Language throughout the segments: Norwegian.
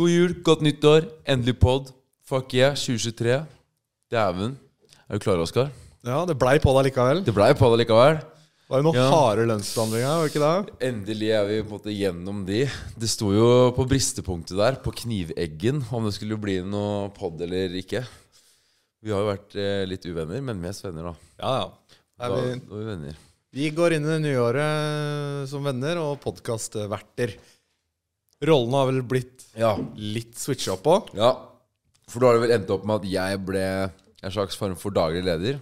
God jul, godt nyttår, endelig pod. Fuck yeah, 2023. Dæven. Er du klar, Oskar? Ja, det blei på deg likevel. Det blei på deg likevel. Det var jo noen Ja. harde lønnsforhandlinger, var det ikke det? Endelig er vi på en måte gjennom de. Det sto jo på bristepunktet der, på kniveggen, om det skulle bli noe pod eller ikke. Vi har jo vært eh, litt uvenner, men mest venner, da. Ja, ja. Da, vi, da vi, er vi venner. vi går inn i det nye året som venner og podkastverter. Rollene har vel blitt Ja. litt switcha opp på. ja. For da har det vel endt opp med at jeg ble en slags form for daglig leder.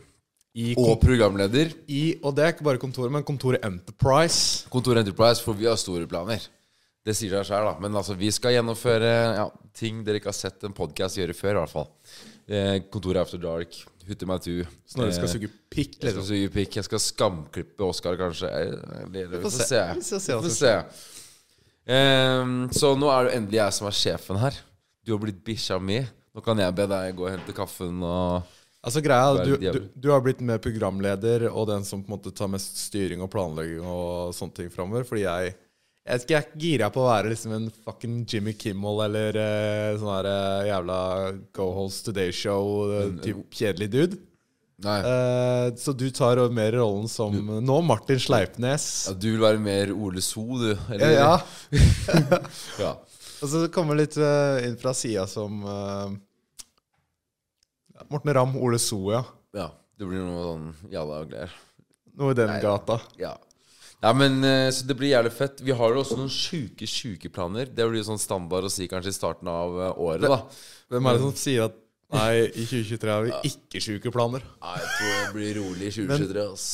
I, Og programleder. i, og det er ikke bare kontoret, men kontoret Enterprise. Kontor Enterprise, for vi har store planer. Det sier seg sjøl, da. Men altså, vi skal gjennomføre ja, ting dere ikke har sett en podkast gjøre før, i hvert fall. Eh, Kontoret After Dark, Hutte meg tu. Snorre skal Eh, suge pikk. Jeg skal Liksom. suge pikk. Jeg skal skamklippe Oskar, kanskje. Vi får se. Vi får se Vi får se. Ehm, så nå er det endelig jeg som er sjefen her. Du har blitt bikkja mi. Nå kan jeg be deg gå og hente kaffen og Altså greia, du, du, du har blitt mer programleder og den som på en måte tar mest styring og planlegging og sånne ting framover. Fordi jeg jeg jeg er gira på å være liksom en fucking Jimmy Kimmel eller uh, sånn her eh, jævla Go Holes Today Show-type kjedelig dude. Nei. Eh, så du tar mer rollen som nå Martin Sleipnes. Ja, du vil være mer Ole So, du? Eller? ja. ja. Og så kommer litt uh, inn fra sida som uh, Morten Ramm, Ole So, ja. ja. Det blir noe sånn jalla og greier. Noe i den Nei, gata. Ja. ja, men Så det blir jævlig fett. Vi har jo også noen sjuke, sjuke planer. Det blir jo sånn standard å si kanskje i starten av året, da. Hvem er det som sier at Nei, i 2023 har vi ikke sjuke planer. Nei, jeg tror det blir rolig i 2023, ass.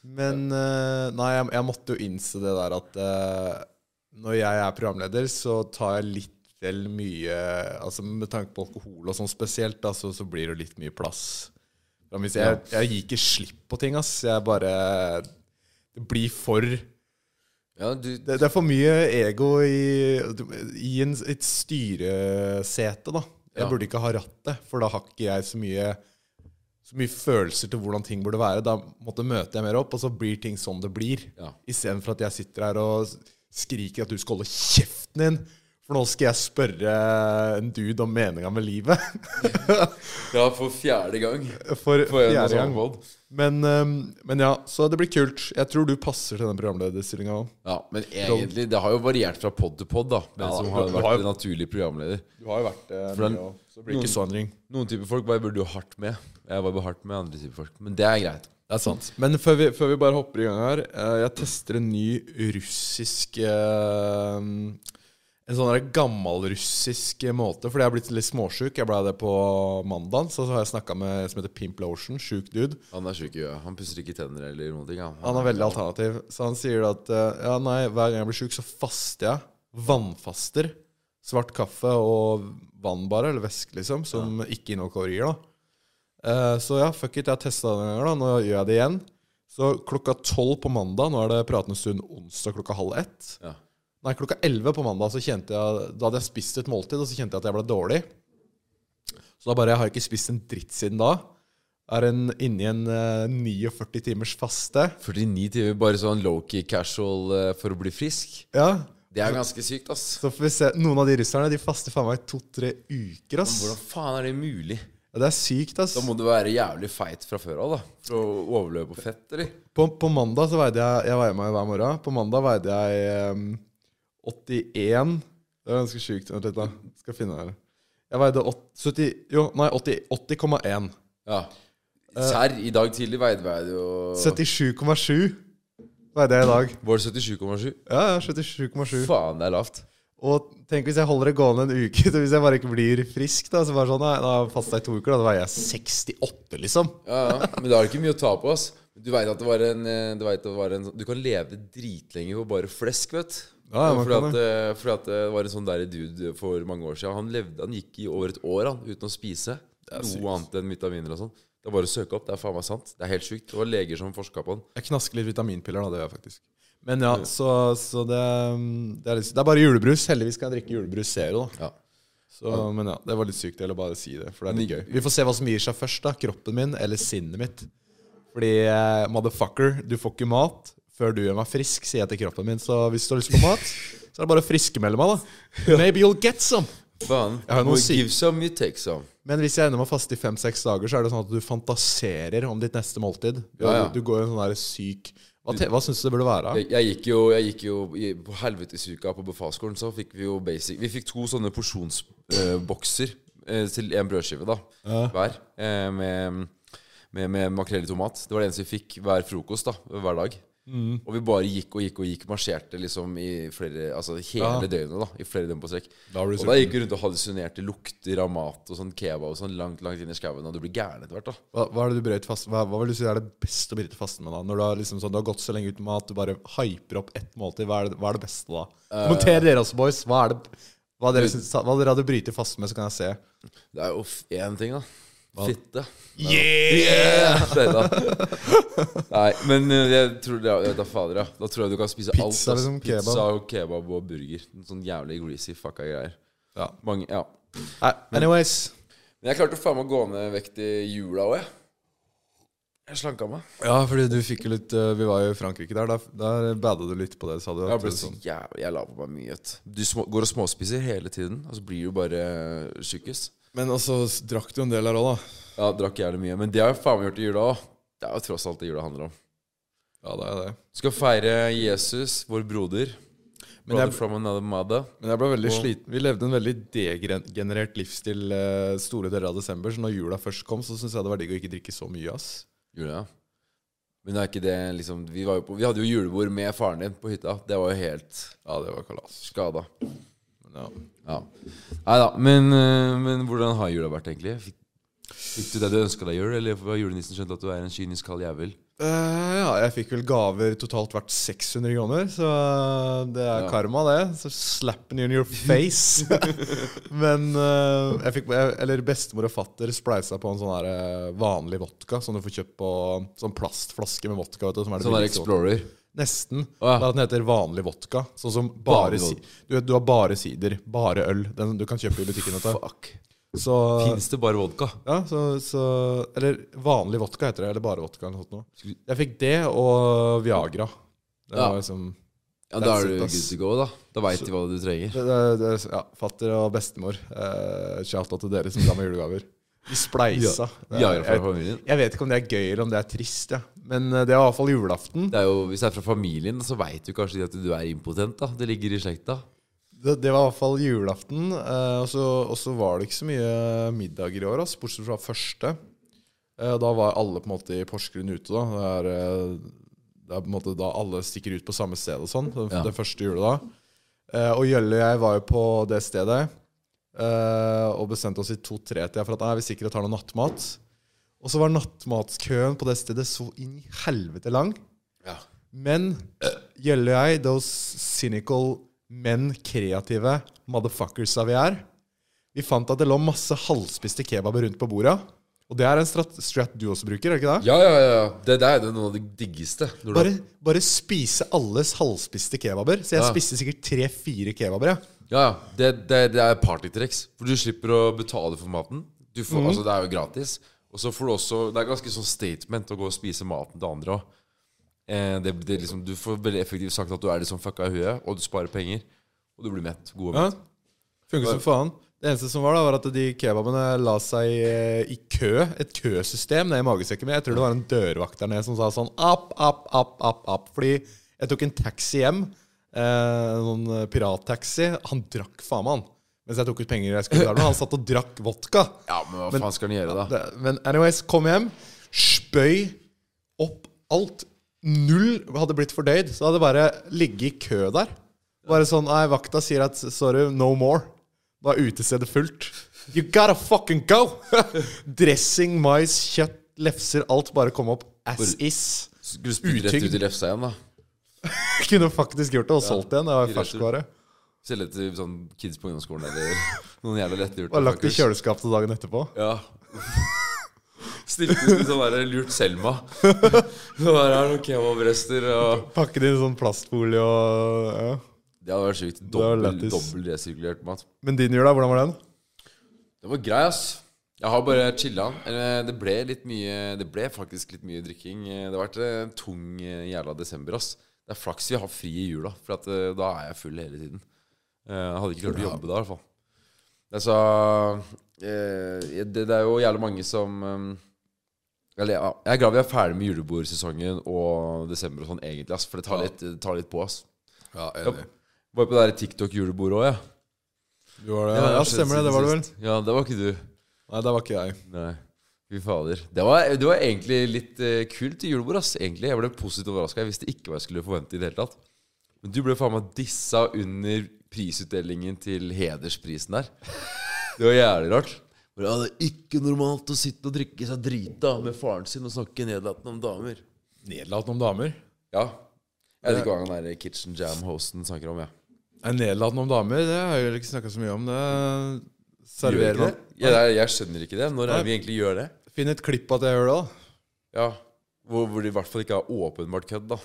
Men eh, Nei, jeg, jeg måtte jo innse det der at uh, når jeg er programleder, så tar jeg litt vel mye Altså Med tanke på alkohol og sånn spesielt, da, så, så blir det litt mye plass. Men hvis jeg, jeg gir ikke slipp på ting, ass. Jeg bare Det blir for Det, Ja, du det er for mye ego i, i en, et styresete, da. Jeg Ja. burde ikke ha rattet, for da har ikke jeg så mye så mye følelser til hvordan ting burde være. Da måtte møter jeg mer opp, og så blir ting sånn det blir. Ja. Istedenfor at jeg sitter her og skriker at du skal holde kjeften din. For nå skal jeg spørre en dude om meninga med livet. Ja, for fjerde gang. For For fjerde samme gang. Men, um, men ja, så det blir kult. Jeg tror du passer til den programlederstillinga òg. Ja, men egentlig, det har jo variert fra pod til pod, da. Hvem Ja, som har vært har en naturlig programleder. Du har jo vært det den- mye òg, så det blir ikke så endring. Noen typer folk bare burde jo hardt med. Jeg var bare hardt med andre typer folk. Men det er greit. Det er sant. Men før vi, før vi bare hopper i gang her eh, Jeg tester en ny russisk eh, En sånn gammelrussisk måte. Fordi jeg har blitt litt småsjuk. Jeg ble det på mandag. Så har jeg snakka med en som heter Pimp Lotion. Sjuk dude. Han er sjuk i huet. Han pusser ikke tenner eller noen ting. Ja. Han er veldig alternativ. Så han sier at eh, ja, nei, hver gang jeg blir sjuk, så faster jeg. Vannfaster. Svart kaffe og vann bare, eller væske, liksom. Som ikke inneholder kalorier, da. Uh, så ja, fuck it, jeg har testa det en gang, da. Nå gjør jeg det igjen. Så klokka tolv på mandag, nå er det pratende stund onsdag klokka halv ett. Ja. Nei, klokka elleve på mandag, så kjente jeg Da hadde jeg spist et måltid, og så kjente jeg at jeg ble dårlig. Så da bare Jeg har ikke spist en dritt siden da. Er en, inne i en uh, 49 timers faste. 49 timer bare sånn low-key casual uh, for å bli frisk. Ja, Det er ganske sykt, ass. Så får vi se. Noen av de russerne de faster faen meg to-tre uker. ass. Men Hvordan faen er det mulig? Ja, det er sykt, ass. Da må du være jævlig feit fra før av, da. For å overleve på fett, eller? På, på mandag så veide jeg Jeg veier meg hver morgen. På mandag veide jeg em, 81 Det er ganske sjukt. Vent litt, da. Skal finne det her. Jeg veide 80, 70 Jo, nei, 80 80,1. Ja. Serr, i dag tidlig veide jeg jo 77,7 veide jeg i dag. Var det 77,7? Ja, ja, 77,7. Faen, det er lavt. Og tenk hvis jeg holder det gående en uke, så hvis jeg bare ikke blir frisk, da, så bare sånn, nei, da fasta i to uker, da, da veier jeg 68, liksom. Ja, ja. Men da er det ikke mye å ta på, ass. Du veit at det var en, eh, du, vet at det var en Du kan leve dritlenge på bare flesk, vet du. Ja, ja, fordi, at, eh, fordi at det var en sånn der dude for mange år siden. Han levde, han gikk i over et år han, uten å spise noe annet enn vitaminer og sånn. Det er bare å søke opp. Det er faen meg sant. Det er helt sjukt. Det var leger som forska på den. Jeg knasker litt vitaminpiller, da. Det gjør jeg faktisk. Men ja, så, så det, det, er litt, det er bare julebrus. Heldigvis kan jeg drikke julebrus Zero, da. Ja. Så, men ja, det var litt sykt. å bare si det, for det er litt gøy. Vi får se hva som gir seg først, da. Kroppen min eller sinnet mitt. Fordi eh, motherfucker, du får ikke mat før du gjør meg frisk, sier jeg til kroppen min. Så hvis du har lyst på mat, så er det bare å friskmelde meg, da. Maybe you'll get some. Faen. Give some, you take some. Men hvis jeg ender med å faste i fem-seks dager, så er det sånn at du fantaserer om ditt neste måltid. Du, Ja, ja. du går jo en sånn der syk Hva, hva syns du det burde være? Jeg, jeg gikk jo, jeg gikk jo i, på helvetesuka på befalsskolen, så fikk vi jo basic Vi fikk to sånne porsjonsbokser eh, til en brødskive, da. Hver. Eh, med, med, med makrell i tomat. Det var det eneste vi fikk hver frokost da, hver dag. Mm. Og vi bare gikk og gikk og gikk, marsjerte liksom i flere Altså hele Ja. døgnet, da. I flere døgn på strekk. Og da gikk vi rundt og hallusinerte lukter av mat og sånn kebab og sånn langt langt inn i skauen. Og du blir gæren etter hvert, da. Hva, hva er det du brøt fast Hva, hva vil du si er det beste å bryte fasten med? da? Når du har, liksom sånn, du har gått så lenge uten mat, du bare hyper opp ett måltid. Hva er det, hva er det beste da? Kommenter dere også, boys. Hva er det hva dere, hva dere hadde brytet fasten med, så kan jeg se. Det er jo én ting, da. Fitte. Yeah! yeah! Nei, men eh, jeg tror det er, da fader, ja. Da tror jeg du kan spise alt. Pizza, liksom, kebab. Pizza og kebab og burger. Sånn jævlig greasy fucka greier. Ja. Mange, ja. Nei, anyways. Men jeg klarte faen meg å gå ned vekt i jula òg, jeg. Jeg slanka meg. Ja, fordi du fikk jo litt uh, Vi var jo i Frankrike der. Der, der bada du litt på det, sa du. Jeg ble så sånn, jævlig Jeg la på meg mye. Du går og småspiser hele tiden, og så blir du bare tjukkis. Men også drakk du en del her òg, da. Ja, drakk jævlig mye. Men det har jeg faen meg gjort i jula òg. Det er jo tross alt det jula handler om. Ja, det er det. Skal feire Jesus, vår broder. Men Brother jeg, from another mother. men jeg ble veldig Og- sliten. Vi levde en veldig degenerert livsstil uh, store deler av desember, så når jula først kom, så syntes jeg det var digg å ikke drikke så mye, ass. Jula, ja. Men er ikke det liksom vi, var jo på, vi hadde jo julebord med faren din på hytta. Det var jo helt Ja, det var kalas. skada. Ja. Ja. Nei da. Men, eh, men hvordan har jula vært, egentlig? Fikk, fikk du det du ønska deg jul, eller har julenissen skjønt at du er en kynisk kald jævel? Uh, ja, jeg fikk vel gaver totalt verdt 600 kroner, så det er Ja. karma, det. Så slappen in your face. Men uh, jeg fikk Eller bestemor og fatter spleisa på en sånn her vanlig vodka som du får kjøpt på sånn plastflaske med vodka. Vet du, som er det Sånn der. Explorer. Nesten. Ja. At den heter vanlig vodka. Sånn som bare si, du, du har bare sider, bare øl. Den du kan kjøpe i butikken. Fuck. Så, Fins det bare vodka? ja, så, så Eller vanlig vodka heter det. Eller bare vodka. Eller noe. Jeg fikk det og Viagra. Det Ja. var liksom Ja, Da er du good to go, da. Da veit de hva du trenger. det, det, ja, Fatter og bestemor. Eh, Shout out til dere som ga meg julegaver. De spleisa. Ja, fra jeg, jeg vet ikke om det er gøy eller om det er trist, ja. Men eh, det var i hvert fall julaften. Det er jo, Hvis det er fra familien, så veit du kanskje at du er impotent. da Det ligger i slekta. Det, det var fall julaften. eh, og, så, var det ikke så mye middager i år, altså, bortsett fra første. Eh, da var alle på en måte i Porsgrunn ute. da Det er, eh, det er på en måte da alle stikker ut på samme sted og sånn. Den, Ja. den første jula da. Eh, og Jølle og jeg var jo på det stedet eh, og bestemte oss i to-tre-tida for at nei, vi sikkert tar noe nattmat. Og så var nattmatskøen på det stedet så inn i helvete lang. Ja. Men gjelder jeg, those cynical, men kreative motherfuckersa vi er, vi fant at det lå masse halvspiste kebaber rundt på bordet. Og det er en strat, strat du også bruker, er ikke det? Ja, ja, ja. Det, det er noe av det diggeste. Bare, bare spise alles halvspiste kebaber. Så jeg Ja. spiste sikkert tre-fire kebaber. Ja. Ja, ja. Det, det, det er partytriks. For du slipper å betale for maten. Du får, Altså, det er jo gratis. Og så får du også Det er ganske sånn statement å gå og spise maten til andre òg. Eh, det, det liksom, du får veldig effektivt sagt at du er liksom fucka i huet, og du sparer penger. Og du blir mett. God og mett. Ja. Funker som faen. Det eneste som var, da var at de kebabene la seg eh, i kø. Et køsystem ned i magesekken min. Jeg tror det var en dørvakt der nede som sa sånn app, app, app, app, app. Fordi jeg tok en taxi hjem. Eh, noen eh, pirattaxi. Han drakk faen meg, han. Mens jeg tok ut penger jeg skulle betale. Men han satt og drakk vodka. Ja, men hva faen skal han gjøre, da? Det, men anyways, kom hjem. Spøy opp alt. Null hadde blitt fordøyd. Så hadde det bare ligget i kø der. Bare sånn Nei, vakta sier at sorry, no more. Da er utestedet fullt. You gotta fucking go! Dressing, mais, kjøtt, lefser, alt bare kom opp as is. Skulle spydd rett ut i lefsa igjen, da? Kunne faktisk gjort det og solgt igjen. Det var ferskvare. Selge til sånn kids på ungdomsskolen eller noen jævla lettlurte. Og lagt i kjøleskap til dagen etterpå. Ja. Stilte ut sånn der lurt Selma. Så der er noen kebabrester og Pakket inn sånn plastfolie og ja. Det hadde vært sjukt. Dobbel, dobbel resirkulert mat. Men din jul, da? Hvordan var den? Det var grei, ass. Jeg har bare chilla. Det ble litt mye Det ble faktisk litt mye drikking. Det har vært en tung eh, jævla desember, ass. Det er flaks vi har fri i jula, for at, eh, da er jeg full hele tiden. Eh, Jeg hadde ikke klart å jobbe da, i hvert fall. Altså eh, det, det er jo jævlig mange som um, Eller ja, jeg er glad vi er ferdig med julebordsesongen og desember og sånn, egentlig, ass. For det tar, Ja. litt, det tar litt på, ass. Ja, Jeg var på det TikTok-julebordet òg, jeg. Du var det? Ja, stemmer det. Det var du vel? Ja, det var ikke du. Nei, det var ikke jeg. Nei. Fy fader. Det var, det var egentlig litt uh, kult julebord, ass. Egentlig. Jeg ble positivt overraska. Jeg visste ikke hva jeg skulle forvente i det hele tatt. Men du ble faen meg dissa under prisutdelingen til hedersprisen der. Det var jævlig rart. Ja, det er ikke normalt å sitte og drikke seg drita med faren sin og snakke nedlatende om damer. Nedlatende om damer? Ja. Jeg vet ikke hva han der Kitchen Jam-hosten snakker om, jeg. Nei, Nedlatende om damer, det har jeg ikke snakka så mye om. Det serverer man. Ja, jeg, jeg skjønner ikke det. Når er det vi egentlig gjør det? Finn et klipp av det jeg gjør det, da. Ja, hvor, hvor de i hvert fall ikke har åpenbart kødd, da.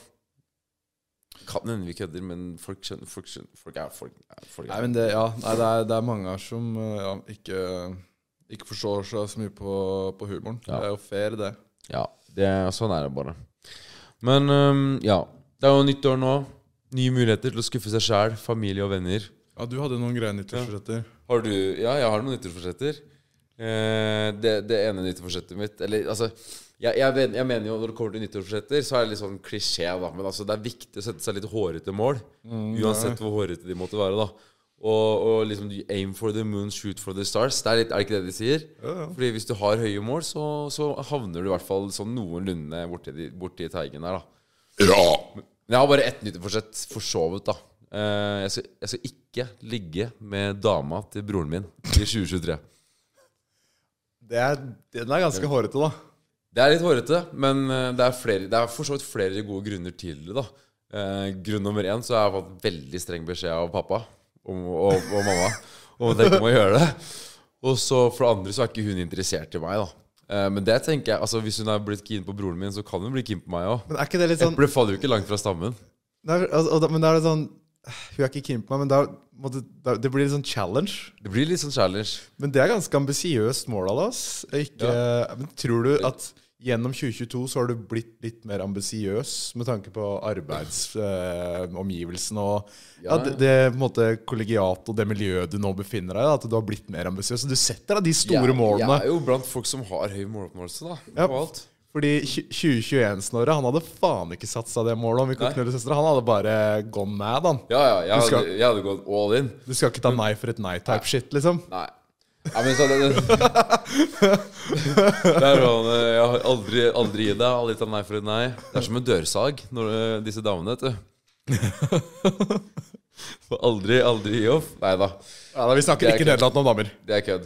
Kan hende vi kødder, men folk skjønner Folk, skjønner, folk er folk, er, folk Nei, er. men det, ja, nei, det, er, det er mange her som uh, ja, ikke, ikke forstår seg så mye på, på humoren. Ja. Det er jo fair, det. Ja, det, sånn er det bare. Men um, ja. Det er jo nyttår nå. Nye muligheter til å skuffe seg sjæl, familie og venner. Ja, du hadde noen greie nyttårsforsetter. Har du Ja, jeg har noen nyttårsforsetter. Eh, det, det ene nyttårsforsettet mitt Eller altså jeg, jeg, jeg mener jo når det kommer til nyttårsforsetter, så er det litt sånn klisjé, da. Men altså, det er viktig å sette seg litt hårete mål. uansett hvor hårete de måtte være, da. Og, og liksom aim for the moon, shoot for the stars. Det er, litt, er det ikke det de sier? Ja, ja. Fordi hvis du har høye mål, så, så havner du i hvert fall sånn noenlunde borti, de- borti teigen der, da. Ja. Men jeg har bare ett nyttårsforsett for så vidt, da. Eh, jeg, skal, jeg skal ikke ligge med dama til broren min i 2023. Det er, den er ganske hårete, da. Det er litt hårete, men eh, det er, flere, det er for så vidt flere gode grunner til det. da eh, Grunn nummer én så har jeg fått veldig streng beskjed av pappa om, og, og mamma om at jeg ikke må gjøre det. Og så for det andre så er ikke hun interessert i meg. da eh, Men det tenker jeg Altså hvis hun er blitt keen på broren min, så kan hun bli keen på meg òg. Sånn Eplet faller jo ikke langt fra stammen. er, altså, Men da er det sånn Hun er ikke keen på meg, men da, da, det blir litt sånn challenge. Det blir litt sånn challenge. Men det er ganske ambisiøst mål av oss. Ikke, Men tror du at gjennom 2022 så har du blitt litt mer ambisiøs med tanke på arbeidsomgivelsene og ja, det, det måte kollegiat og det miljøet du nå befinner deg i? At du har blitt mer ambisiøs? Du setter deg de store jeg, målene. Jeg er jo blant folk som har høy måloppnåelse, da. Ja. På alt. Fordi 2021-Snorre han hadde faen ikke satt seg det målet om vi knulle søstre. Han hadde bare gone mad, han. Ja, ja. Jeg skal- hadde, jeg hadde gått all in. Du skal ikke ta nei for et nei-type shit, liksom. Nei. Ja, men så det, det, det er sånn Jeg har aldri, aldri gi deg. Litt av nei for et nei. Det er som en dørsag, når, eh, disse damene, vet du. Får aldri, aldri gi opp. Nei da. Ja, Vi snakker er ikke nederlatende om damer. Det er kødd.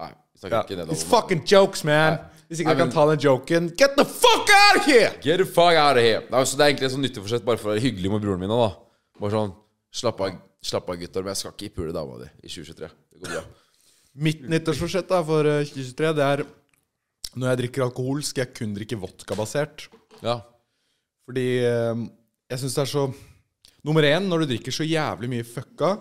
Nei. vi snakker Ja. ikke It's fucking jokes, man. Hvis ikke Nei, du kan ta den joken, get the fuck out of here! Get the fuck out of here. Nei, så det er egentlig et sånn nytteforsett bare for å være hyggelig med broren min. da Bare sånn Slapp av, slapp av gutter, men jeg skal ikke pule dama di i 2023. Det går bra. Mitt nyttårsforsett for eh, 2023 Det er når jeg drikker alkohol, skal jeg kun drikke vodkabasert. Ja. Fordi eh, jeg syns det er så Nummer én, når du drikker så jævlig mye fucka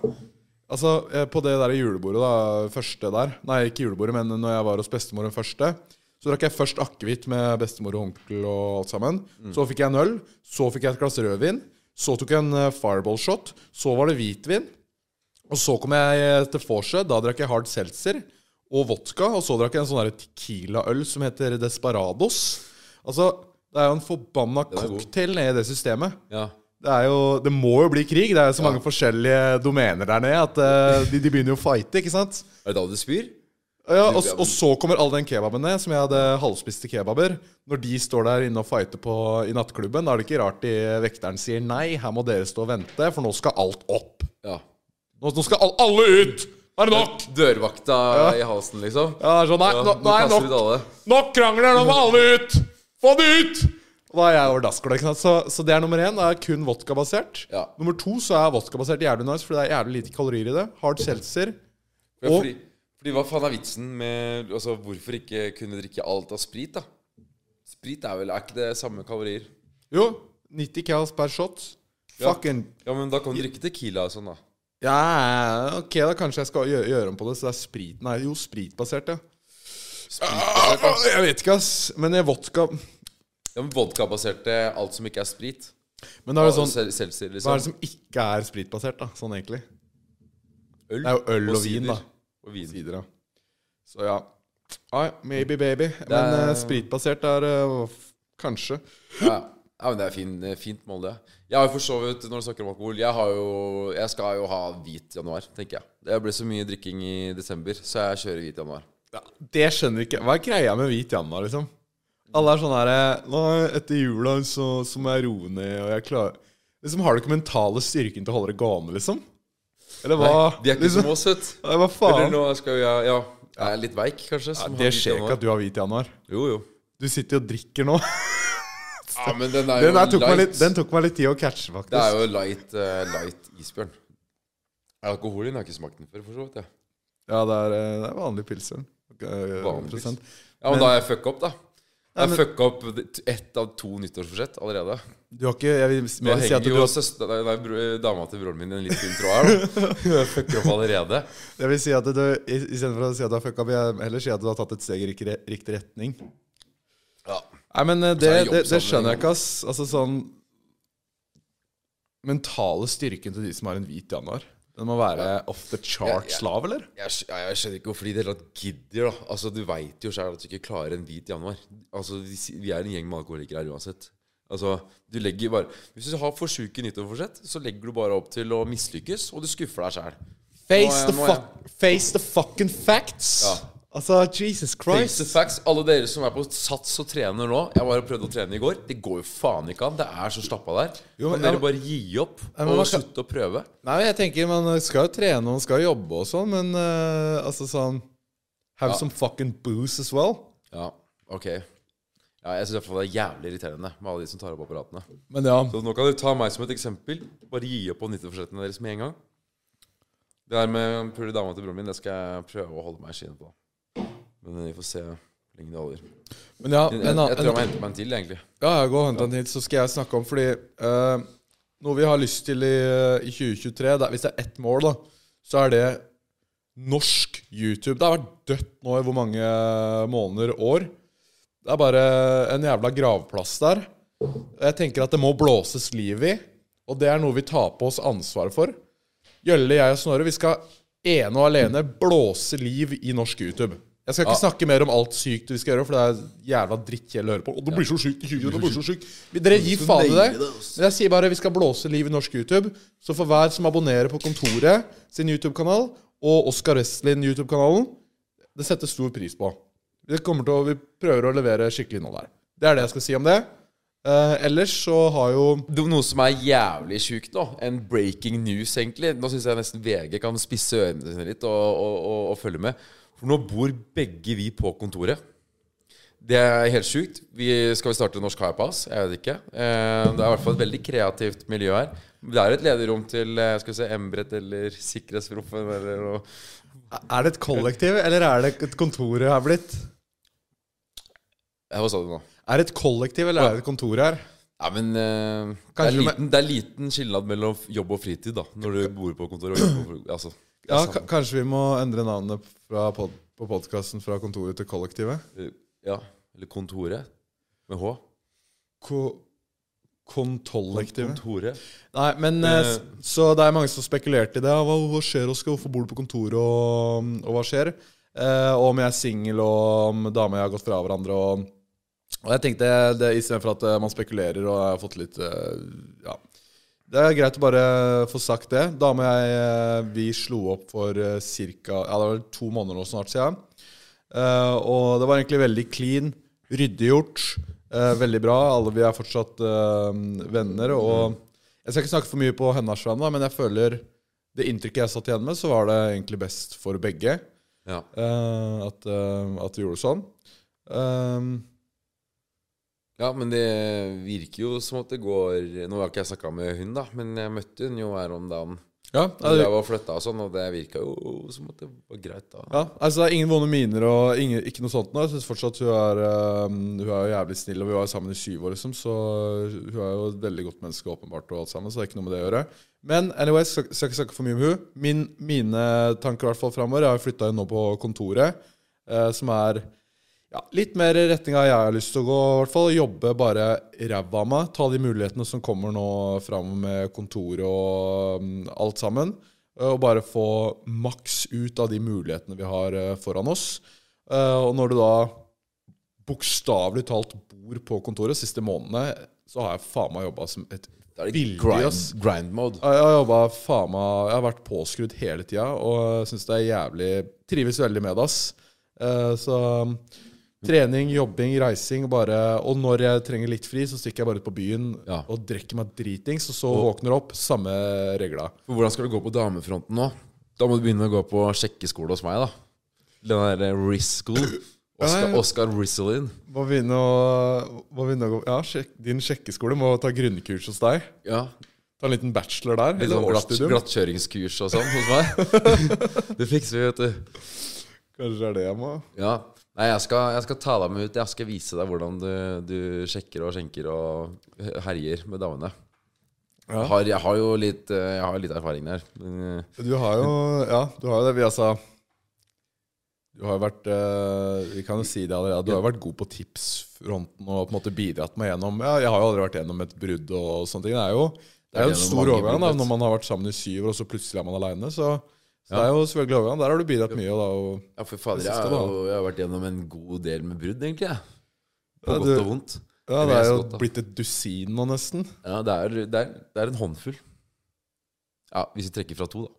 Altså, eh, på det der julebordet, da, første der Nei, ikke julebordet, men når jeg var hos bestemor den første, så drakk jeg først akevitt med bestemor og onkel og alt sammen. Så fikk jeg en øl. Så fikk jeg et glass rødvin. Så tok jeg en eh, fireball-shot. Så var det hvitvin. Og så kom jeg eh, til vorset. Da drakk jeg hard seltzer og vodka. Og så drakk jeg en sånn tequila-øl som heter Desperados. Altså, det er jo en forbanna cocktail nede i det systemet. ja. Det, er jo, det må jo bli krig. Det er jo så mange forskjellige domener der nede at uh, de, de begynner jo å fighte, ikke sant? Er det da du spyr? Ja, og, og så kommer all den kebaben ned, som jeg hadde halvspiste kebaber. Når de står der inne og fighter på, i nattklubben, da er det ikke rart de vekteren sier nei, her må dere stå og vente, for nå skal alt opp. Ja. Nå, nå skal alle, alle ut! Nå er det nok! Dørvakta i halsen, liksom? Ja, sånn, nei, Ja, nå, nå er nok! Nok krangler, nå må alle ut! Få det ut! Og da er jeg over sant. Så, så det er nummer én. Det er kun vodkabasert. Ja. Nummer to så er vodkabasert jævlig nice, for det er jævlig lite kalorier i det. Hard seltzer. Ja, fordi, fordi hva faen er vitsen med Altså, hvorfor ikke kunne drikke alt av sprit, da? Sprit er vel Er ikke det samme kalorier? Jo, 90 cals per shot. Ja. Fucking Ja, men da kan du drikke Tequila og sånn, da. Ja, ok, da kanskje jeg skal gjøre, gjøre om på det. Så det er sprit Nei, jo, spritbasert, ja. Spritbasert, da. Ah, Jeg vet ikke, ass. Men eh, vodka Ja, men Vodkabaserte alt som ikke er sprit. Men da er det sånn Hva er det liksom. som ikke er spritbasert, da? Sånn egentlig. Øl Det er jo øl og, vin, sider. da. Og vin. sider, ja. Så ja. Nei, maybe baby. Men er- eh, spritbasert er uh, kanskje. Ja, ja, men det er fin, eh, fint mål, det. Jeg har jo for så vidt, når du snakker om alkohol Jeg, har jo, jeg skal jo ha hvit januar, tenker jeg. Det ble så mye drikking i desember, så jeg kjører hvit januar. Ja, det skjønner ikke Hva er greia med hvit januar, liksom? Alle er sånn her Nå, etter jula så, så må jeg roe ned, og jeg klarer Liksom, Har du ikke mentale styrken til å holde det gående, liksom? Eller hva? Nei, de er ikke liksom, som oss, vet Hva Eller nå skal vi Ja, jeg er litt veik, kanskje. Ja, det skjer ikke at du har hvit januar. Jo, jo. Du sitter jo og drikker nå. Ja, men den er Den, jo der tok litt, den tok meg litt tid å catche, faktisk. Det er jo light, uh, light isbjørn. Alkoholen har jeg ikke smakt den før, for så vidt. Ja, det er, eh, det er vanlig pilsen. Okay, Vanlig pilsen. Ja, men, Men- da har jeg fucka opp, da. Jeg har fucka opp ett av to nyttårsforsett allerede. Du har ikke Jeg vil mer si at du jo har, søster, nei, nei, dama til broren min i en litt fin tråd her. Jeg fucker opp allerede. jeg vil si at du i- Istedenfor å si at du har fucka opp, jeg heller si at du har tatt et steg i riktig retning. Ja. Nei, men eh, det, det det, skjønner jeg ikke, ass. Altså sånn Mentale styrken til de som har en hvit januar. Den må være off the charts Ja, ja. lav, eller? Jeg, jeg, jeg skjønner ikke hvorfor de i det hele tatt gidder. da Altså Du veit jo sjøl at du ikke klarer en hvit januar. Altså Vi vi er en gjeng med alkoholikere her uansett. Altså du legger bare Hvis du har for sjuke nyttårsforsett, så legger du bare opp til å mislykkes, og du skuffer deg sjæl. Face, the fuck, face the fucking facts! Ja. Altså, Jesus Face the Christ. facts. Alle dere som er på sats og trener nå Jeg bare prøvde å trene i går. Det går jo faen ikke an. Det er så stappa der. Jo, kan ja, dere bare gi opp men og kan- slutte å prøve? Nei, jeg tenker Man skal jo trene og man skal jobbe og sånn, men uh, altså sånn Have Ja. some fucking booze as well. Ja, ok. Ja, jeg syns det er jævlig irriterende med alle de som tar opp apparatene. Men ja. Så nå kan dere ta meg som et eksempel. Bare gi opp på 90-forsettene deres med en gang. Det der med pule dama til broren min, det skal jeg prøve å holde meg i skinnet på. Men vi får se hvor lenge det holder. Men ja, Jeg, jeg, annen- tror jeg må hente meg en til, egentlig. Ja, jeg går og henter en til, så skal jeg snakke om Fordi uh, noe vi har lyst til i, i 2023 det er, Hvis det er ett mål, da, så er det norsk YouTube. Det har vært dødt nå i hvor mange måneder, år. Det er bare en jævla gravplass der. Jeg tenker at det må blåses liv i, og det er noe vi tar på oss ansvaret for. Gjølle, jeg og Snorre, vi skal ene og alene blåse liv i norsk YouTube. Jeg skal ikke snakke mer om alt sykt vi skal gjøre, for det er jævla drittkjedelig å høre på. Og det blir så sykt i 20, det blir så sykt. Dere gir faen i det. Men jeg sier bare vi skal blåse liv i norsk YouTube. Så for hver som abonnerer på Kontoret sin YouTube-kanal, og Oscar Westlin YouTube-kanalen, det settes stor pris på. Vi, å, vi prøver å levere skikkelig innhold der. Det er det jeg skal si om det. Eh, ellers så har jo Noe som er jævlig sjukt, da. En breaking news, egentlig. Nå syns jeg nesten VG kan spisse ørene sine litt og, og, og, og følge med. For nå bor begge vi på kontoret. Det er helt sjukt. Vi, skal vi starte Norsk Highpass? Jeg vet ikke. Eh, det er i hvert fall et veldig kreativt miljø her. Det er et lederrom til eh, skal vi se, Embret eller Sikkerhetsproffen eller noe. Er det et kollektiv, eller er det et kontor her blitt? Hva sa du nå? Er det et kollektiv, eller er det et kontor her? Ja, men uh, det, er liten, det er liten skillnad mellom jobb og fritid, da. Når du bor på kontor og jobber på altså, Ja. Kanskje vi må endre navnet fra pod på podkasten fra kontoret til kollektivet? Ja, eller kontoret. Med H. Ko Kontollektivet? Kontoret. Nei, men eh, Så det er mange som spekulerte i det. Hva, hva skjer, Oskar? Hvorfor bor du på kontoret, og, og hva skjer? Eh, og om jeg er singel, og om dama og jeg har gått fra hverandre. Og, og jeg tenkte, det istedenfor at eh, man spekulerer og jeg har fått litt eh, Ja. Det er greit å bare få sagt det. Dame og jeg eh, vi slo opp for cirka. Ja, det var to måneder nå snart siden. Uh, og det var egentlig veldig clean, ryddig gjort. eh, veldig bra. Alle vi er fortsatt uh, venner. Og jeg skal ikke snakke for mye på hennes vegne, men jeg føler det inntrykket jeg satt igjen med, så var det egentlig best for begge Ja. eh, at, uh, at vi gjorde det sånn. Um, ja, men det virker jo som at det går Nå har ikke jeg snakka med hun, da, men jeg møtte hun jo her om dagen. ja, det, jeg og flytta og sånn, og det virka jo som at det var greit, da. ja, altså det er ingen vonde miner og ingen, ikke noe sånt nå. Jeg syns fortsatt hun er, um, hun er jo jævlig snill, og vi var sammen i syv år, liksom, så hun er jo et veldig godt menneske, åpenbart, og alt sammen, så det er ikke noe med det å gjøre. Men anyway, skal, skal ikke snakke for mye om hun. Min, mine tanker i hvert fall framover Jeg har flytta inn nå på kontoret, eh, som er ja, litt mer i retninga jeg har lyst til å gå, i hvert fall. Jobbe bare ræva av meg. Ta de mulighetene som kommer nå fram med kontoret og um, alt sammen. eh, og bare få maks ut av de mulighetene vi har uh, foran oss. Uh, og når du da bokstavelig talt bor på kontoret siste månedene, så har jeg faen meg jobba som et Billig, grind, grind mode. Jeg har jobba faen meg Jeg har vært påskrudd hele tida og syns det er jævlig Trives veldig med det, ass. Uh, Så um, trening, jobbing, reising bare Og når jeg trenger litt fri, så stikker jeg bare ut på byen Ja. og drikker meg dritings, og så våkner opp. Samme regla. Hvordan skal du gå på damefronten nå? Da må du begynne å gå på sjekkeskole hos meg, da. Den der Riz School. Oscar. Oscar Rizzolin. Må begynne å, må begynne å gå Ja, sjek, din sjekkeskole må ta grunnkurs hos deg. Ja. Ta en liten bachelor der. Litt sånn glatt, glattkjøringskurs og sånn hos meg. det fikser vi, vet du. Kanskje det er det jeg må Ja. Nei, jeg skal, jeg skal ta deg med ut. Jeg skal vise deg hvordan du, du sjekker og skjenker og herjer med damene. Ja. Jeg, har, jeg har jo litt, eh, jeg har litt erfaring der. Eh, Du har jo Ja, du har jo det. Vi altså Du har jo vært eh, Vi kan jo si det allerede. Du har jo vært god på tipsfronten og på en måte bidratt meg gjennom Ja, jeg har jo aldri vært gjennom et brudd og sånne ting. Det er jo det er jo en stor overgang da, når man har vært sammen i syv år, og så plutselig er man aleine. Så, så Ja. det er jo selvfølgelig overgang. Der har du bidratt mye. da og, ja, for fader, Det jeg, siste, har jeg har vært gjennom en god del med brudd, egentlig. jeg. På Ja, godt og vondt. Ja, Det er jo godt, blitt et dusin nå, nesten. Ja, det er, det, er, det er en håndfull. Ja, hvis vi trekker fra to, da.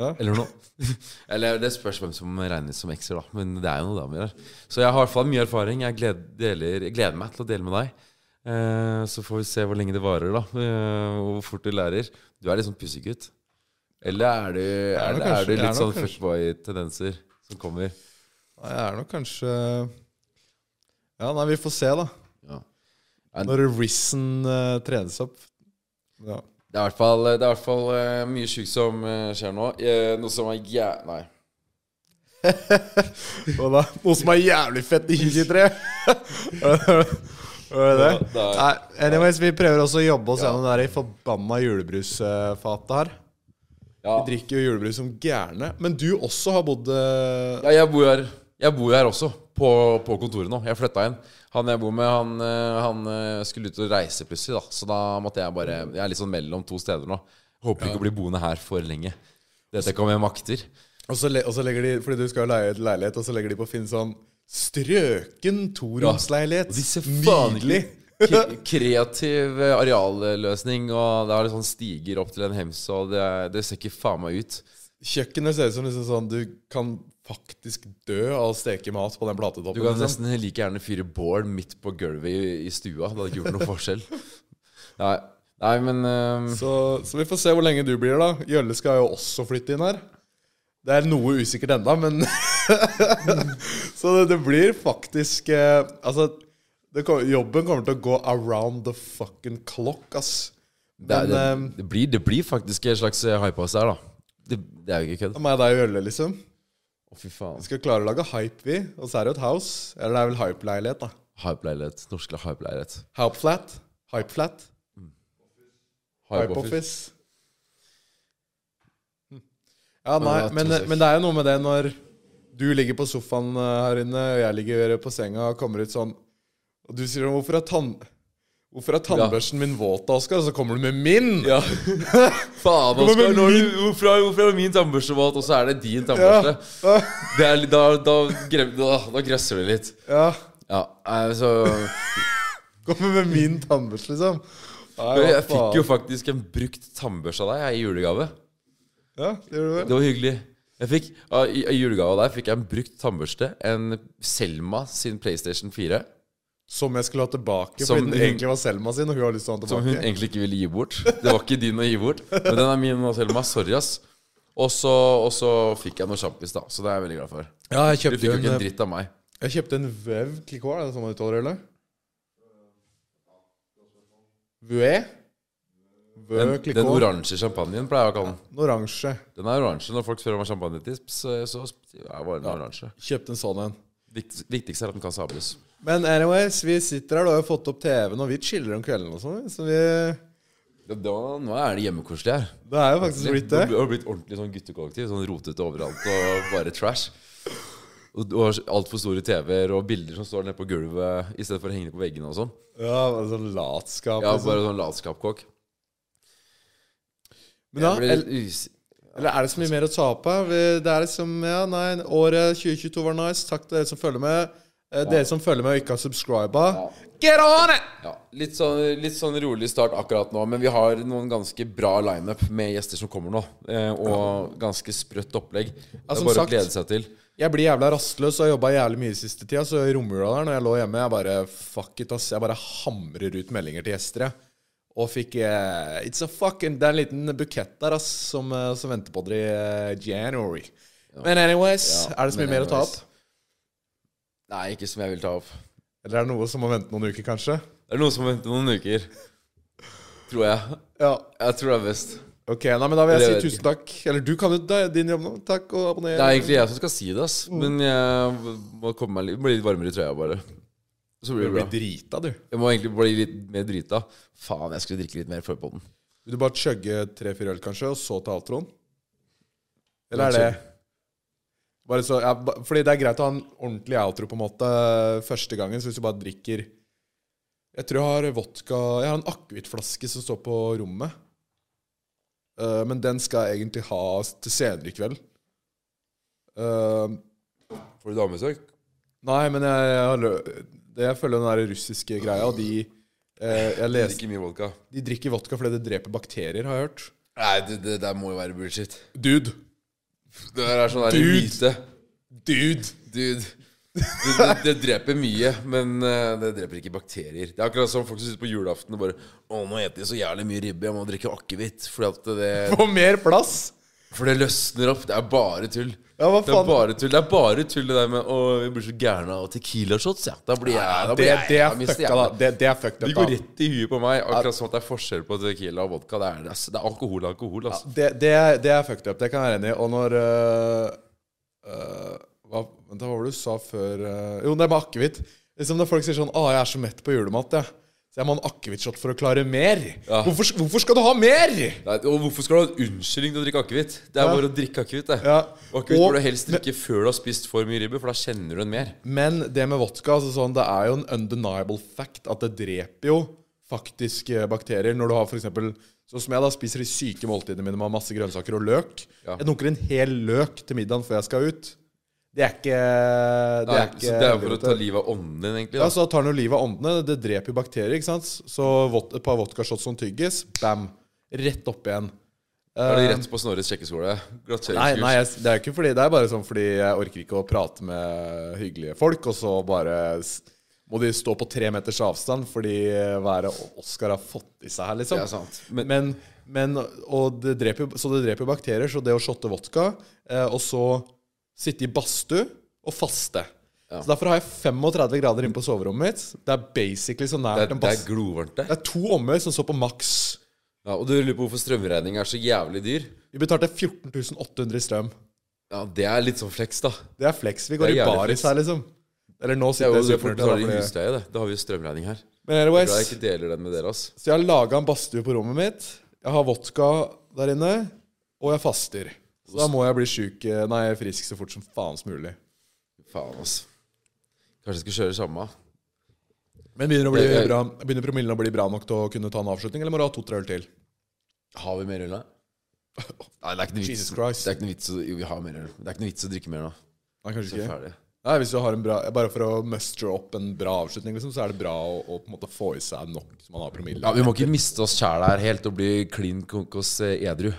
Ja. Eller noe. Eller det spørs hvem som regnes som ekser, da. Men det er jo noe damer her. Så jeg har i hvert fall mye erfaring. Jeg gleder, deler, jeg gleder meg til å dele med deg. Eh, så får vi se hvor lenge det varer, da. Eh, og hvor fort du lærer. Du er litt sånn pussegutt. Eller er det, er det, er er litt sånn fuckboy-tendenser som kommer? Nei, Jeg er nok kanskje Ja, nei, vi får se, da. Ja. Når Risen uh, trenes opp. Ja. Det er i hvert fall, det er i hvert fall uh, mye sjukt som uh, skjer nå. Uh, noe som er jæ... Nei. Hva da, noe som er jævlig fett i 2023. Var det det? Det Nei, anyways, vi prøver også å jobbe oss Ja. gjennom det der i forbanna julebrusfatet her. Ja. Vi drikker jo julebrus som gærne. Men du også har bodd uh... Ja, jeg bor her, jeg bor her også, på, på kontoret nå. Jeg flytta inn. Han jeg bor med, han, eh, han eh, skulle ut og reise plutselig, da. Så da måtte jeg bare Jeg er litt sånn mellom to steder nå. Håper ikke å bli boende her for lenge. Dette om jeg makter. og, så og så legger de Fordi du skal jo leie et leilighet, og så legger de på Finn sånn Strøken toromsleilighet. Ja. ser Nydelig. Kreativ eh, arealløsning, og det er litt sånn stiger opp til en hems, og det, det ser ikke faen meg ut. Kjøkkenet ser ut som liksom sånn Du kan faktisk dø av å steke mat på den platetoppen. Du kan liksom. nesten like gjerne fyre bål midt på gulvet i, i stua. Det hadde ikke gjort noe forskjell. Nei, nei men eh, Så, så vi får se hvor lenge du blir, da. Jølle skal jo også flytte inn her. Det er noe usikkert enda, men Så det, det blir faktisk eh, Altså, det, kom- jobben kommer til å gå around the fucking clock, ass. det, er- Men det, eh, det, blir, det blir faktisk en slags eh, hypehouse der, da. Det, det er jo ikke kødd. meg deg og Jølle, liksom. Å, fy faen. Vi skal klare å lage hype, vi. Og så er det jo et house. Eller det er vel hype-leilighet, da. Hype-leilighet. Norsk hype-leilighet. Hype-flat. Hype-flat. Hype-office. Hype-office. Hm. Ja, nei, men, men det er jo noe med det når du ligger på sofaen eh, her inne, og jeg ligger på senga og kommer ut sånn Og du sier 'Hvorfor er, tann Hvorfor er tannbørsten min våt, Oskar?' Og så kommer du med min! Ja. Faen, Oskar. Hvorfor er, hvorfor er min tannbørste våt, og så er det din tannbørste? Det er, litt- da, da, da, da gresser det litt. ja. Ja, nei, så Kommer med min tannbørste, liksom. Nei, hva Jeg fikk jo faktisk en brukt tannbørste av deg jeg, i julegave. Ja, det gjør du vel. Det var hyggelig. Jeg fikk, i julegave av deg fikk jeg en brukt tannbørste. En Selma sin PlayStation 4. Som jeg skulle ha tilbake, Som fordi den hun- egentlig var Selma sin, og hun har lyst til å ha tilbake. Som hun egentlig ikke ville gi bort. Det var ikke din å gi bort. Men den er min og Selma. Sorry, ass. Og så, og så fikk jeg noe sjampis, da. Så det er jeg veldig glad for. Ja, jeg kjøpte Du fikk jo ikke en en, dritt av meg. jeg kjøpte en Vev Clicquot, er det sånn man uttaler det, eller? Vue? Den, den oransje champagnen pleier jeg å kalle den. Den oransje. Den er oransje. Når folk spør om champagnetips, så, så er den oransje. Kjøpte en sånn en. Viktigst er at den kan sables. Men anyways, vi sitter her, du har jo fått opp TV-en, og vi chiller om kvelden og sånn. Så vi Da, nå er det hjemmekoselig her. Det er jo faktisk blitt det. Det har blitt ordentlig sånn guttekollektiv. Sånn rotete overalt og bare trash. Og har altfor store TV-er og bilder som står nede på gulvet i stedet for å henge på veggene og sånn. Ja, bare sånn latskap. Ja, liksom. bare sånn latskapkokk. Men da, el Eller er det så mye mer å ta på? Det er liksom Ja, nei, året 2022 var nice. Takk til dere som følger med. Eh, Dere som følger med og ikke har subscriba. Get on it! Ja, litt sånn, litt sånn rolig start akkurat nå, men vi har noen ganske bra lineup med gjester som kommer nå. Eh, og ganske sprøtt opplegg. Det er bare sagt. å glede seg til. Jeg blir jævla rastløs og har jobba jævlig mye siste tida. Så i romjula der, når jeg lå hjemme, jeg bare fuck it, ass. Jeg bare hamrer ut meldinger til gjester, jeg. Og fikk uh, It's a fucking Det er en liten bukett der, ass, som, som venter på dere i uh, January. Men anyways, Ja, er det så mye mer å ta opp? Nei, ikke som jeg vil ta opp. Eller er det noe som må vente noen uker, kanskje? Det er noe som må vente noen uker. Tror jeg. Ja. Jeg tror det er best. Ok, nei, men da vil jeg Eller- si tusen takk. Eller du kan jo Det er din jobb nå. Takk og abonner. Det er egentlig jeg som skal si det, ass. Men jeg må komme meg litt, bli litt varmere i trøya, bare. Så blir Du det blir bra. drita, du. Jeg må egentlig bli litt mer drita. Faen, jeg skulle drikke litt mer før den Vil du bare chugge tre-fire øl, kanskje, og så ta outroen? Eller er det så, ja, Fordi det er greit å ha en ordentlig outro på en måte første gangen. Så hvis du bare drikker Jeg tror jeg har vodka Jeg har en akevittflaske som står på rommet. Uh, men den skal jeg egentlig ha til senere i kveld. Uh, Får du damebesøk? nei, men jeg, jeg, har jeg følger den der russiske greia, og de uh, Jeg leste Ikke mye vodka. De drikker vodka fordi det dreper bakterier, har jeg hørt. Nei, det, det der må jo være bullshit. Dude. Det der er sånn der Dude. myte. Dude. Dude. Det, det, det dreper mye, men eh, det dreper ikke bakterier. Det er akkurat som folk som sitter på julaften og bare Å, nå spiser jeg så jævlig mye ribbe, jeg må drikke akevitt. Fordi at det, Få mer plass! For det løsner opp. Det er bare tull. Ja, hva faen? Det er bare tull Det er bare tull det der med Å, vi blir så gærne av tequila-shots, ja. Da blir jeg da det, blir jeg, det er mister fucka, da. det. Det, det er fucked De går rett i huet på meg, akkurat som at det er forskjell på tequila og vodka. Det er, det er, er alkohol og alkohol, altså. Det, det, er, det er fucked up. Det kan jeg være enig i. Og når øh, øh, hva, Vent, hva var det du sa før øh, Jo, det er med akevitt. Liksom Når folk sier sånn 'Å, jeg er så mett på julemat', jeg. Så jeg må ha en akevittshot for å klare mer. Ja. Hvorfor, hvorfor skal du ha mer?! Nei, og hvorfor skal du ha en unnskyldning til å drikke akevitt? Det er Ja. bare å drikke akevitt. Ja. Akevitt bør du helst drikke før du har spist for mye ribbe, for da kjenner du den mer. Men det med vodka altså sånn, Det er jo en undeniable fact at det dreper jo faktisk bakterier. Når du har eksempel, Sånn som jeg da spiser de syke måltidene mine med masse grønnsaker og løk. Jeg dunker en hel løk til middagen før jeg skal ut. Det er ikke Det Nei, er ikke så det er for å ta livet av ånden din, egentlig. Da. Ja, så tar den jo livet av åndene. Det dreper jo bakterier, ikke sant. Så vod- et par vodkashots som tygges, bam. Rett opp igjen. Da er det Eh, rett på Snorres sjekkeskole. Nei, nei jeg, det er ikke fordi Det er bare sånn fordi jeg orker ikke å prate med hyggelige folk, og så bare må de stå på tre meters avstand fordi hva er det Oskar har fått i seg her, liksom. Det er sant. Men, Men, men og det dreper, Så det dreper jo bakterier. Så det å shotte vodka, eh, og så sitte i badstue og faste Ja. Så Derfor har jeg 35 grader inne på soverommet mitt. Det er basically så det, nært er, en det er glovarmt der. Det er to ommer som står på maks. Ja, og du lurer på hvorfor strømregningen er så jævlig dyr? Vi betalte 14 800 i strøm. Ja, det er litt sånn flex, da. Det er flex. Vi går Det er i jævlig baris flex. her, liksom. Eller nå Det er sitter jo jeg det folk supernørt her. betaler i fordi- husleie, det. Da har vi jo strømregning her. Men anyways, jeg ikke deler den med dere, ass. så jeg har laga en badstue på rommet mitt. Jeg har vodka der inne, og jeg faster. Så da må jeg bli syk, eh, nei, frisk så fort som faen som mulig. Faen, ass. Kanskje jeg skal kjøre samme. Men begynner, å bli jeg- bra, begynner promillen å bli bra nok til å kunne ta en avslutning, eller må du ha to-tre øl til? Har vi mer øl, da? Nei, det er ikke noe vits. Jesus Christ. Det er ikke noe vits å, jo, vi har mer øl. Det er ikke noe vits å drikke mer nå. Nei, kanskje er vi ikke. ferdig. Nei, hvis du har en bra Bare for å mustre opp en bra avslutning, liksom, så er det bra å, å på en måte få i seg nok så man har promille. Ja, Vi må ikke miste oss sjæl her helt og bli klin konkos eh, edru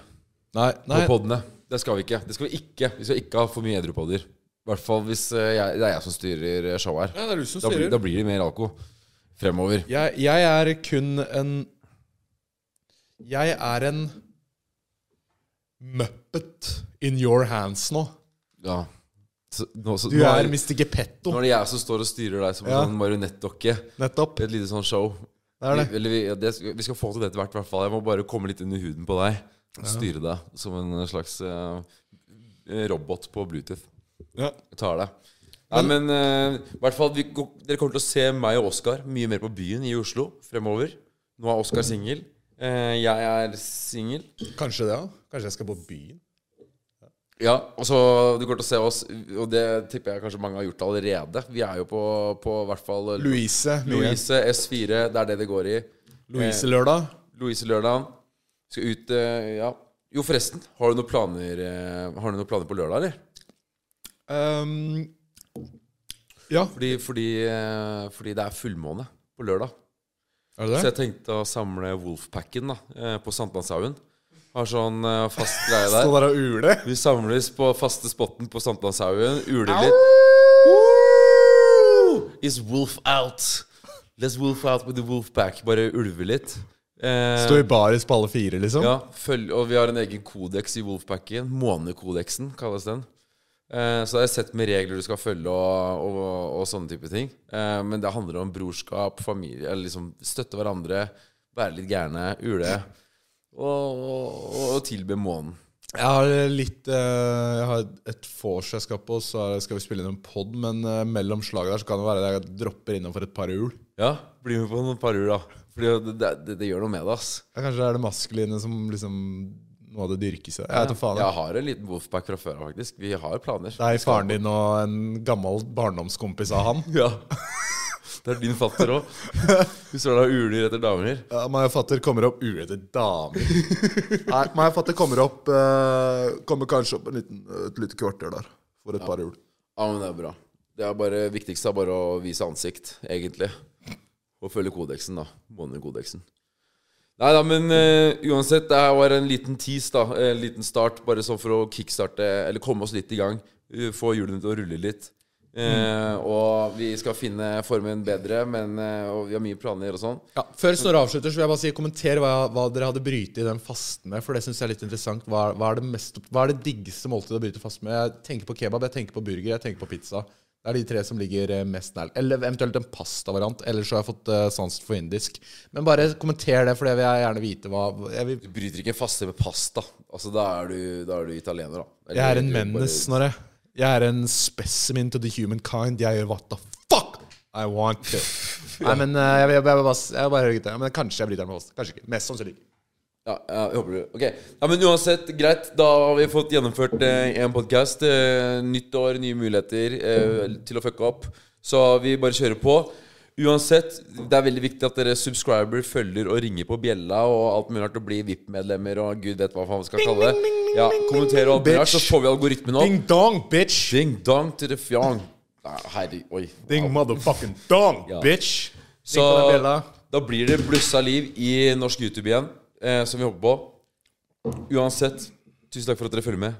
Nei, på nei, podene. Det skal vi ikke. Det skal vi ikke Vi skal ikke ha for mye edrupodder. I hvert fall hvis eh, jeg, det er jeg som styrer eh, showet her. ja, det er du som Da blir, da blir det mer alko fremover. Jeg, jeg er kun en Jeg er en muppet in your hands nå. Ja. Så, nå, så, Du nå, er er, Mr. Gepetto. nå er det jeg som står og styrer deg som en Ja. sånn marionettdokke. Nettopp. Et lite sånn show. Det er det. Vi, eller vi, det, vi skal få til det etter hvert, i hvert fall. Jeg må bare komme litt under huden på deg. Styre deg som en slags uh, robot på Bluetooth. Ja. Tar det. Nei, men uh, i hvert fall vi, Dere kommer til å se meg og Oskar mye mer på byen i Oslo fremover. Nå er Oskar singel. Uh, jeg er singel. Kanskje det, ja. Kanskje jeg skal på byen. Ja, og så Du kommer til å se oss, og det tipper jeg kanskje mange har gjort allerede. Vi er jo på, på hvert fall Louise. Louise S4. Det er det det går i. Louise lørdag. Skal ut eh, Ja, Jo, forresten. Har du noen planer eh, Har du noen planer på lørdag, eller? Um, ja, Fordi, fordi, eh, fordi det er fullmåne på lørdag. er det Så jeg tenkte å samle Wolfpacken da på Sankthanshaugen. Har sånn fast greie der. Stå der og ule. Vi samles på faste spotten på Sankthanshaugen, uler litt. Is wolf out? Let's wolf out with the wolfpack. Bare ulve litt. Eh, Stå i baris på alle fire, liksom. ja, følg, og vi har en egen kodeks i Wolfpacken. Månekodeksen kalles den. Eh, så det er et sett med regler du skal følge og, og, og sånne type ting. Eh, men det handler om brorskap, familie, eller liksom støtte hverandre, være litt gærne, ule. Og, og, og tilbe månen. Jeg har litt eh, Jeg har et vors jeg skal på, så skal vi spille inn en pod. Men eh, mellom slaget der så kan det være at jeg dropper innom for et par ul. Ja, bli med på noen par hjul, da. Fordi det, det, det, det gjør noe med det, ass. Ja, Kanskje det er det maskuline som liksom noe av det dyrkeste. Jeg vet faen. Jeg. har en liten wolfpack fra før av, faktisk. Vi har planer. Det er faren din og en gammel barndomskompis av han. Ja. Det er din fatter òg. Du står der og uler etter damer. Ja, My fatter kommer opp urette damer. Nei, my fatter kommer opp eh, Kommer kanskje opp en liten, et lite kvarter der for et par hjul. Ja, men det er bra. Det er bare viktigste er bare å vise ansikt, egentlig. Og følge kodeksen, da. Månekodeksen. Nei da, men eh, uansett, det her var en liten tease, da. En liten start, bare sånn for å kickstarte, eller komme oss litt i gang. Uh, Få hjulene til å rulle litt. Eh, og vi skal finne formen bedre, men eh, Og vi har mye planer og sånn. Ja, Før Snorre avslutter, så vil jeg bare si kommenter hva, hva dere hadde brytet i den fasten med. For det syns jeg er litt interessant. Hva, hva, er det mest, hva er det diggeste måltidet å bryte fast med? Jeg tenker på kebab, jeg tenker på burger, jeg tenker på pizza. Det er de tre som ligger eh, mest nær. Eller eventuelt en pastavariant. Ellers så har jeg fått uh, sansen for indisk. Men bare kommenter det, for det vil jeg gjerne vite hva vil, Du bryter ikke faste med pasta. Altså, Da er du, da er du italiener, da. Eller jeg er en bare- Snorre. Jeg er en specimen to the humankind. Jeg gjør what the fuck I want to. Nei, men uh, jeg jeg, vil bare, jeg bare høre gutter. Men kanskje jeg bryter med fast. Kanskje ikke. Mest sannsynlig ikke. Ja, jeg håper du Ok, ja, men uansett, greit Da har vi fått gjennomført eh, en podcast eh, Nytt år, nye muligheter eh, Til å fucke opp Så vi bare kjører på Uansett, det er veldig viktig at dere subscriber Følger og ringer på bjella Og alt mulig rart å bli VIP-medlemmer Og gud vet hva faen vi skal kalle det Ja, kommenter og alt mulig rart Så får vi algoritmen opp Ding dong, bitch! Ding dong til det fjong Nei, Herre, oi Ding motherfucking dong, Ja. bitch! Så da blir det blussa liv i norsk YouTube igjen, eh, som vi håper på. Uansett, tusen takk for at dere følger med.